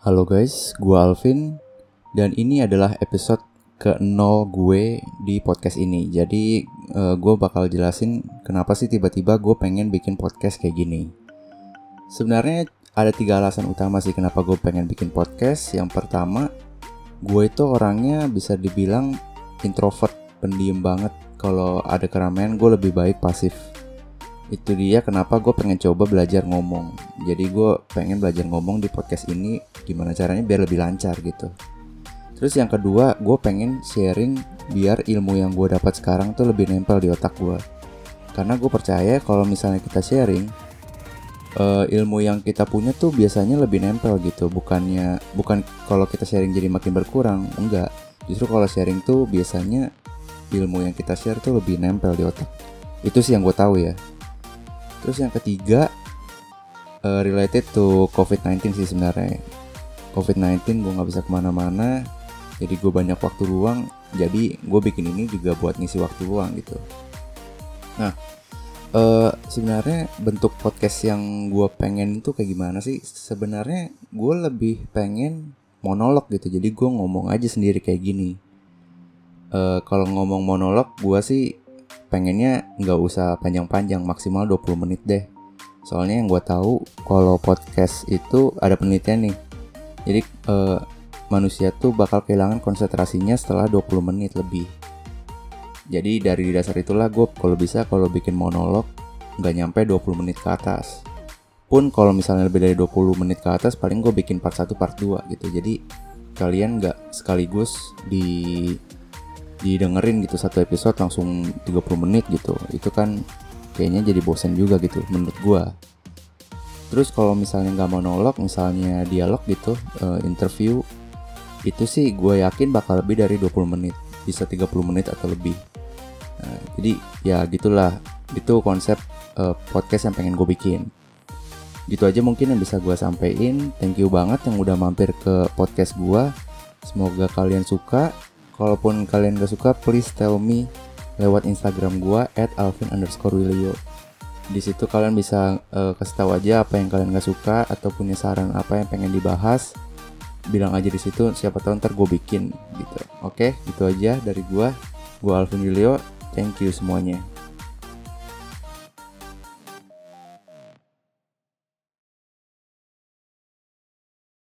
Halo guys, gue Alvin dan ini adalah episode ke-0 gue di podcast ini. Jadi uh, gue bakal jelasin kenapa sih tiba-tiba gue pengen bikin podcast kayak gini. Sebenarnya ada tiga alasan utama sih kenapa gue pengen bikin podcast. Yang pertama, gue itu orangnya bisa dibilang introvert, pendiam banget. Kalau ada keramaian gue lebih baik pasif itu dia kenapa gue pengen coba belajar ngomong. Jadi gue pengen belajar ngomong di podcast ini gimana caranya biar lebih lancar gitu. Terus yang kedua gue pengen sharing biar ilmu yang gue dapat sekarang tuh lebih nempel di otak gue karena gue percaya kalau misalnya kita sharing uh, ilmu yang kita punya tuh biasanya lebih nempel gitu. Bukannya bukan kalau kita sharing jadi makin berkurang enggak. Justru kalau sharing tuh biasanya ilmu yang kita share tuh lebih nempel di otak. Itu sih yang gue tahu ya Terus yang ketiga uh, related to COVID-19 sih sebenarnya. COVID-19 gue nggak bisa ke mana-mana, jadi gue banyak waktu luang. Jadi gue bikin ini juga buat ngisi waktu luang gitu. Nah, uh, sebenarnya bentuk podcast yang gue pengen itu kayak gimana sih? Sebenarnya gue lebih pengen monolog gitu. Jadi gue ngomong aja sendiri kayak gini. Uh, kalau ngomong monolog, gue sih pengennya nggak usah panjang-panjang maksimal 20 menit deh. Soalnya yang gue tahu kalau podcast itu ada penelitian nih. Jadi eh, manusia tuh bakal kehilangan konsentrasinya setelah 20 menit lebih. Jadi dari dasar itulah gue kalau bisa kalau bikin monolog nggak nyampe 20 menit ke atas. Pun kalau misalnya lebih dari 20 menit ke atas paling gue bikin part 1 part 2 gitu. Jadi kalian nggak sekaligus di didengerin gitu satu episode langsung 30 menit gitu. Itu kan kayaknya jadi bosen juga gitu menurut gua. Terus kalau misalnya nggak monolog misalnya dialog gitu uh, interview itu sih gue yakin bakal lebih dari 20 menit bisa 30 menit atau lebih. Nah, jadi ya gitulah. Itu konsep uh, podcast yang pengen gue bikin. Gitu aja mungkin yang bisa gue sampein. Thank you banget yang udah mampir ke podcast gue semoga kalian suka Kalaupun kalian gak suka, please tell me lewat Instagram gua at alvin underscore willio. Di situ kalian bisa uh, kasih tahu aja apa yang kalian gak suka atau punya saran apa yang pengen dibahas. Bilang aja di situ, siapa tahu ntar gue bikin gitu. Oke, gitu aja dari gua. Gua Alvin Willio. Thank you semuanya.